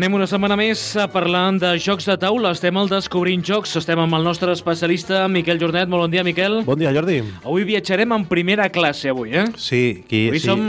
Anem una setmana més parlant de jocs de taula. Estem al Descobrint Jocs. Estem amb el nostre especialista, Miquel Jornet. Molt bon dia, Miquel. Bon dia, Jordi. Avui viatjarem en primera classe, avui, eh? Sí, qui, Avui sí. som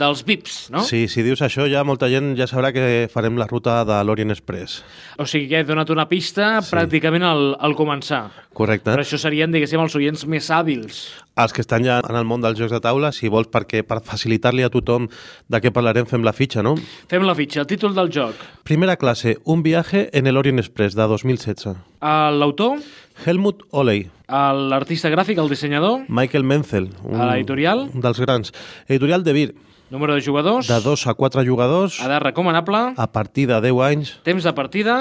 dels VIPs, no? Sí, si dius això, ja molta gent ja sabrà que farem la ruta de l'Orient Express. O sigui que he donat una pista Sí. pràcticament al, al començar. Correcte. Però això serien, diguéssim, els oients més hàbils. Els que estan ja en el món dels jocs de taula, si vols, perquè per facilitar-li a tothom de què parlarem, fem la fitxa, no? Fem la fitxa. El títol del joc. Primera classe, un viaje en el Orient Express, de 2016. Eh, L'autor, Helmut Oley, l'artista gràfic, el dissenyador, Michael Menzel. Un, l'editorial? Un dels grans. Editorial de Vir, número de jugadors, de 2 a 4 jugadors, edat recomanable, a partir de 10 anys, temps de partida,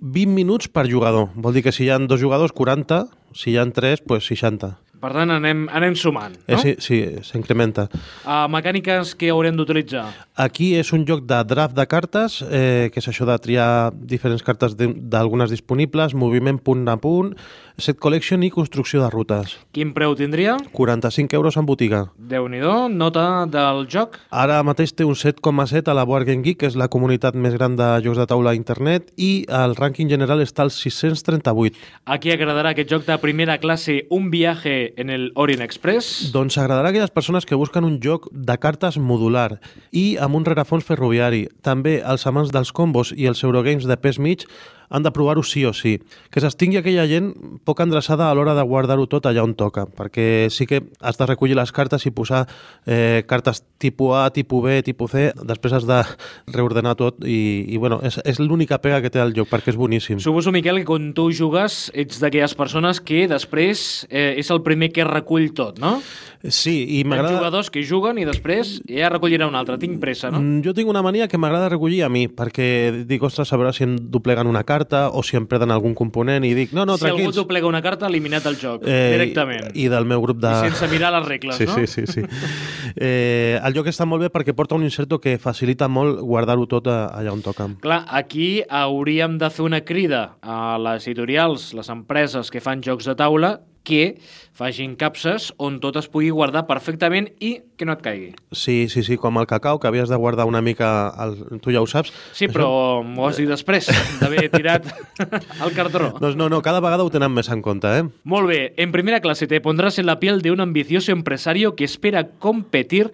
20 minuts per jugador. Vol dir que si hi ha dos jugadors, 40, si hi ha 3, pues 60. Per tant anem, anem sumant, Eh, no? sí, sí, s'incrementa. Uh, mecàniques que haurem d'utilitzar. Aquí és un joc de draft de cartes, eh, que és això de triar diferents cartes de- d'algunes disponibles, moviment punt a punt, set collection i construcció de rutes. Quin preu tindria? 45 euros en botiga. déu nhi nota del joc. Ara mateix té un 7,7 a la Board Game Geek, que és la comunitat més gran de jocs de taula a internet, i el rànquing general està al 638. A qui agradarà aquest joc de primera classe, un viaje en el Orient Express? Doncs agradarà a aquelles persones que busquen un joc de cartes modular i amb un rerefons ferroviari. També els amants dels combos i els Eurogames de pes mig han de provar-ho sí o sí. Que s'estingui aquella gent poc endreçada a l'hora de guardar-ho tot allà on toca, perquè sí que has de recollir les cartes i posar eh, cartes tipus A, tipus B, tipus C, després has de reordenar tot i, i bueno, és, és l'única pega que té el joc, perquè és boníssim. Suposo, Miquel, que quan tu jugues ets d'aquelles persones que després eh, és el primer que recull tot, no? Sí, i Hi m'agrada... jugadors que juguen i després ja recollirà un altre. Tinc pressa, no? Mm, Jo tinc una mania que m'agrada recollir a mi, perquè dic, ostres, a veure si em dobleguen una carta o si em perden algun component i dic, no, no, si algú tranquils. doblega una carta, eliminat el joc, Eh, directament. I del meu grup de... I sense mirar les regles, sí, no? Sí, sí, sí. eh, el joc està molt bé perquè porta un inserto que facilita molt guardar-ho tot allà on toca. Clar, aquí hauríem de fer una crida a les editorials, les empreses que fan jocs de taula, que facin capses on tot es pugui guardar perfectament i que no et caigui. Sí, sí, sí, com el cacau, que havies de guardar una mica... El... Tu ja ho saps. Sí, però m'ho has dit després d'haver tirat el cartró. Doncs no, no, cada vegada ho tenen més en compte, eh? Molt bé, en primera clase te pondrás en la piel de un ambicioso empresario que espera competir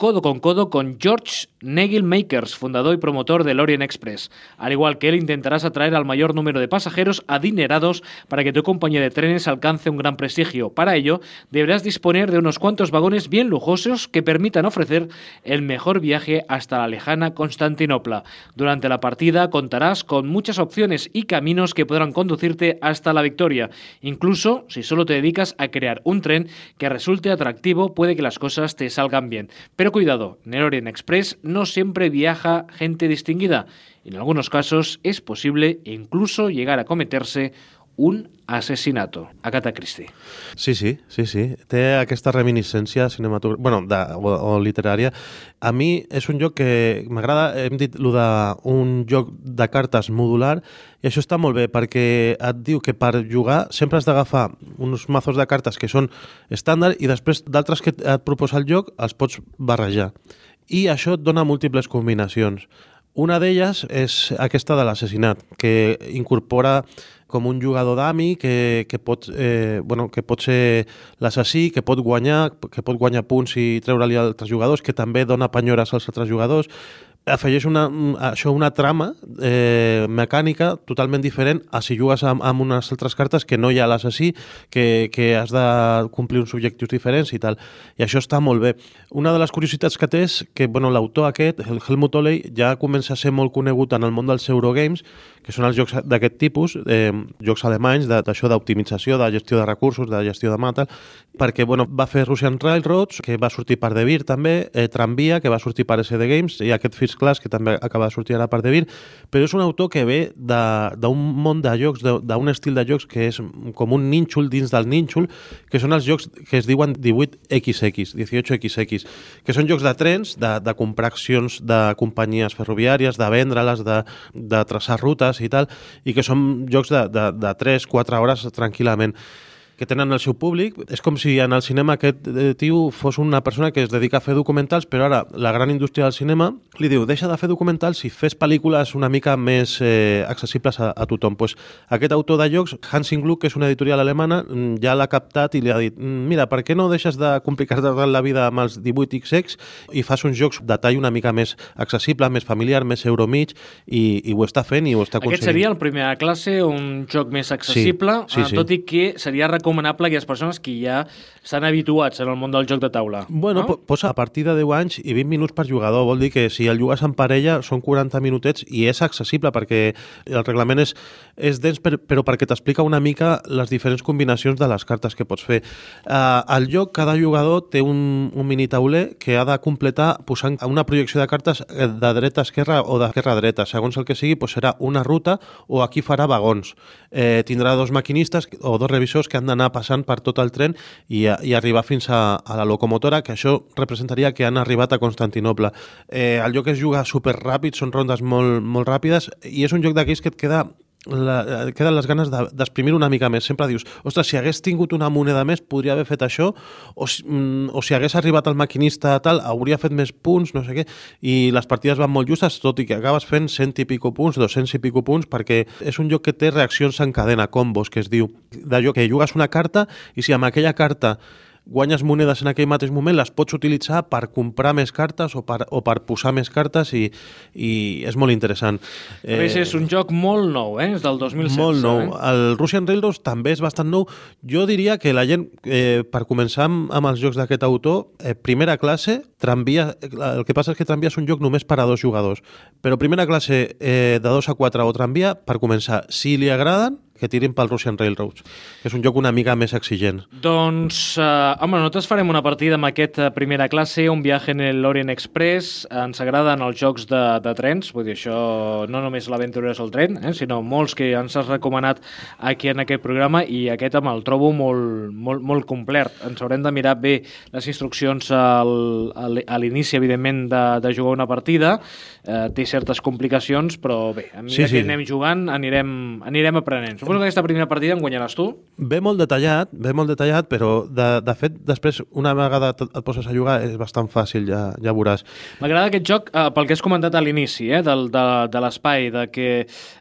codo con codo con George Nagel Makers, fundador y promotor del Orient Express. Al igual que él, intentarás atraer al mayor número de pasajeros adinerados para que tu compañía de trenes alcance un gran prestigio. Para ello, deberás disponer de unos cuantos vagones bien lujosos que permitan ofrecer el mejor viaje hasta la lejana Constantinopla. Durante la partida contarás con muchas opciones y caminos que podrán conducirte hasta la victoria. Incluso si solo te dedicas a crear un tren que resulte atractivo, puede que las cosas te salgan bien. Pero cuidado, en el Orient Express no siempre viaja gente distinguida. En algunos casos es posible incluso llegar a cometerse un asesinato. Agatha Christie. Sí, sí, sí, sí. Té aquesta reminiscència cinematogràfica, bueno, de, o, o literària. A mi és un joc que m'agrada, hem dit lo de un joc de cartes modular, i això està molt bé, perquè et diu que per jugar sempre has d'agafar uns mazos de cartes que són estàndard i després d'altres que et proposa el joc els pots barrejar. I això et dona múltiples combinacions. Una d'elles és aquesta de l'assassinat, que incorpora com un jugador d'ami que, que, pot, eh, bueno, que pot ser l'assassí, que pot guanyar, que pot guanyar punts i treure-li altres jugadors, que també dona penyores als altres jugadors. Afegeix una, això una trama eh, mecànica totalment diferent a si jugues amb, amb unes altres cartes que no hi ha l'assassí, que, que has de complir uns objectius diferents i tal. I això està molt bé. Una de les curiositats que té és que bueno, l'autor aquest, el Helmut Oley, ja comença a ser molt conegut en el món dels Eurogames, que són els jocs d'aquest tipus, eh, jocs alemanys, d'això d'optimització, de gestió de recursos, de gestió de mata, perquè bueno, va fer Russian Railroads, que va sortir per De Beer també, eh, Tramvia, que va sortir per SD Games, i aquest First Class, que també acaba de sortir ara per De Beer, però és un autor que ve d'un món de jocs, d'un estil de jocs que és com un nínxol dins del nínxol, que són els jocs que es diuen 18XX, 18XX, que són jocs de trens, de, de comprar accions de companyies ferroviàries, de vendre-les, de, de traçar rutes i tal, i que són jocs de, de, de 3-4 hores tranquil·lament. Que tenen el seu públic. És com si en el cinema aquest eh, tio fos una persona que es dedica a fer documentals, però ara la gran indústria del cinema li diu deixa de fer documentals i fes pel·lícules una mica més eh, accessibles a, a tothom. Pues, aquest autor de jocs, Hansing Gluck, que és una editorial alemana, mm, ja l'ha captat i li ha dit mm, mira, per què no deixes de complicar-te la vida amb els 18XX i fas uns jocs de tall una mica més accessible, més familiar, més euromig i, i ho està fent i ho està aconseguint. Aquest seria el primer de classe, un joc més accessible, Sí, sí, eh, sí. tot i que seria recomanable a aquelles persones que ja estan habituats en el món del joc de taula. Bueno, no? po posa a partir de 10 anys i 20 minuts per jugador. Vol dir que si el jugues en parella són 40 minutets i és accessible perquè el reglament és, és dens per, però perquè t'explica una mica les diferents combinacions de les cartes que pots fer. Uh, al joc, cada jugador té un, un mini tauler que ha de completar posant una projecció de cartes eh, de dreta a esquerra o d'esquerra a dreta. Segons el que sigui, doncs serà una ruta o aquí farà vagons. Eh, tindrà dos maquinistes o dos revisors que han d'anar passant per tot el tren i, i arribar fins a, a la locomotora, que això representaria que han arribat a Constantinople. Eh, el joc es juga super ràpid, són rondes molt, molt ràpides i és un joc d'aquells que et queda la, et queden les ganes de- d'exprimir una mica més. Sempre dius, ostres, si hagués tingut una moneda més podria haver fet això, o si, mm, o si hagués arribat el maquinista tal, hauria fet més punts, no sé què, i les partides van molt justes, tot i que acabes fent cent i pico punts, 200 i pico punts, perquè és un joc que té reaccions en cadena, combos, que es diu, d'allò que jugues una carta i si amb aquella carta guanyes monedes en aquell mateix moment, les pots utilitzar per comprar més cartes o per, o per posar més cartes i, i és molt interessant. Eh... És un joc molt nou, eh? És del 2016. Molt nou. Eh? El Russian Railroads també és bastant nou. Jo diria que la gent, eh, per començar amb, amb els jocs d'aquest autor, eh, primera classe, tramvia, el que passa és que tramvia és un joc només per a dos jugadors, però primera classe eh, de 2 a 4 o tramvia, per començar, si li agraden, que tirin pel Russian Railroads, que és un joc una mica més exigent. Doncs, eh, home, nosaltres farem una partida amb aquest eh, primera classe, un viatge en el Orient Express. Ens agraden els jocs de, de trens, vull dir, això no només l'aventura és el tren, eh, sinó molts que ens has recomanat aquí en aquest programa i aquest home, el trobo molt, molt, molt complet. Ens haurem de mirar bé les instruccions al, al, a l'inici, evidentment, de, de jugar una partida. Eh, té certes complicacions, però bé, a mesura Sí, sí. que anem jugant anirem, anirem aprenent. Suposo que aquesta primera partida en guanyaràs tu. Ve molt detallat, ve molt detallat, però de, de fet, després, una vegada et, poses a jugar, és bastant fàcil, ja, ja veuràs. M'agrada aquest joc eh, pel que has comentat a l'inici, eh, del, de, de l'espai, de que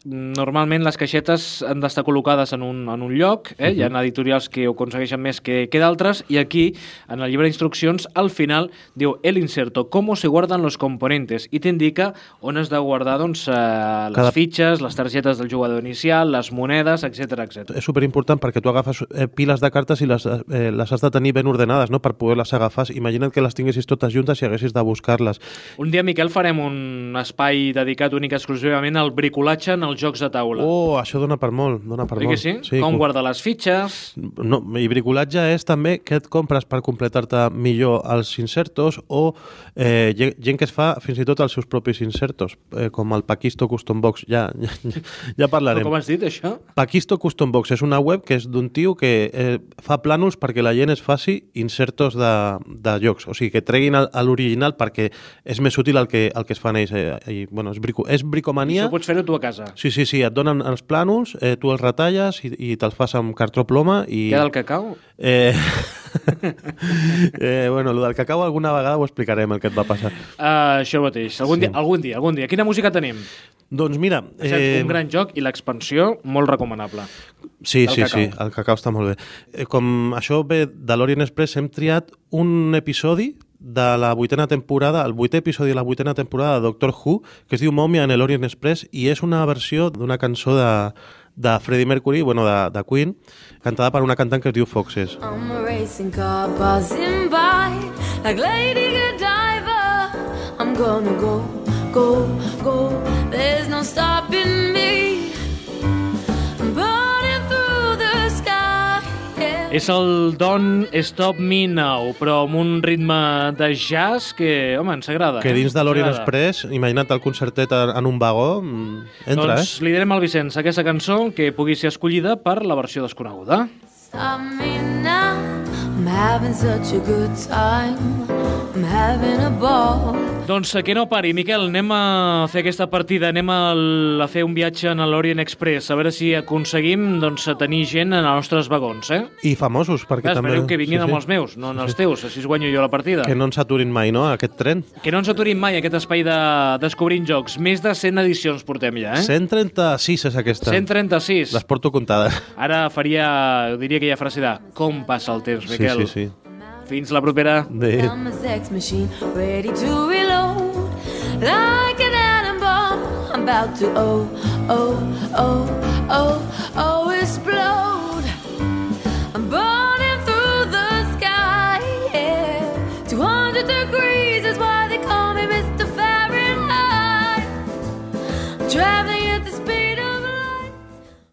mm, normalment les caixetes han d'estar col·locades en un, en un lloc, eh? hi ha editorials que ho aconsegueixen més que, que d'altres, i aquí, en el llibre d'instruccions, al final diu el inserto, cómo se guardan los componentes, i t'indica on has de guardar doncs, eh, les Cada- fitxes, les targetes del jugador inicial, les monedes, etc etc. És superimportant perquè tu agafes eh, piles de cartes i les, eh, les has de tenir ben ordenades no? per poder-les agafar. Imagina't que les tinguessis totes juntes i haguessis de buscar-les. Un dia, Miquel, farem un espai dedicat únic exclusivament al bricolatge en els jocs de taula. Oh, això dona per molt, dona per molt. que sí? Com guardar les fitxes... No, I bricolatge és també què et compres per completar-te millor els insertos o eh, ge- gent que es fa fins i tot els seus propis insertos, eh, com el Paquisto Custom Box. Ja, ja, ja Però parlarem. com has dit, això? Paquisto Custom Box és una web que és d'un tio que eh, fa plànols perquè la gent es faci insertos de, de jocs. O sigui, que treguin a l'original perquè és més útil el que, el que es fan ells. Eh, i, bueno, és, brico, és bricomania. Això pots fer-ho tu a casa. Sí, sí, sí, et donen els plànols, eh, tu els retalles i, i te'ls fas amb cartró ploma i... Queda el cacau? Eh, eh, bueno, el del cacau alguna vegada ho explicarem, el que et va passar. Uh, això mateix. Algun, Sí. dia, algun dia, algun dia. Quina música tenim? Doncs mira... Eh... Un gran joc i l'expansió molt recomanable. Sí, sí, cacau. sí, el cacau està molt bé. Eh, Com això ve de l'Orient Express, hem triat un episodi de la vuitena temporada, el vuitè episodi de la vuitena temporada de Doctor Who, que es diu Momia en l'Orient Express, i és una versió d'una cançó de, de Freddie Mercury, bueno, de, de Queen, cantada per una cantant que es diu Foxes. I'm a racing car buzzing by like Lady Godiva. I'm gonna go, go, go. There's no stopping me. És el Don't Stop Me Now, però amb un ritme de jazz que, home, ens agrada. Que eh? dins de l'Orient. Express, imagina't el concertet en en un vagó, mm, entra, doncs eh? li direm al Vicenç aquesta cançó que pugui ser escollida per la versió desconeguda. Stop me now. I'm having such a good time. I'm having a ball. Doncs que no pari. Miquel, anem a fer aquesta partida, anem a, a fer un viatge en l'Orient Express, a veure si aconseguim doncs, tenir gent en els nostres vagons, eh? I famosos, perquè Clar, també... espereu que vinguin amb els meus, no en els teus, així guanyo jo la partida. Que no ens aturin mai, no?, aquest tren. Que no ens aturin mai aquest espai de Descobrint Jocs. Més de 100 edicions portem ja, eh? 136 és aquesta. 136. Les porto comptades. Ara faria, diria que frase de com passa el temps, Sí, Miquel. sí, sí. Fins la propera. De... I'm a sex machine, ready to reload. Like an atom bomb, I'm about to oh, oh, oh, oh, oh, explode. I'm burning.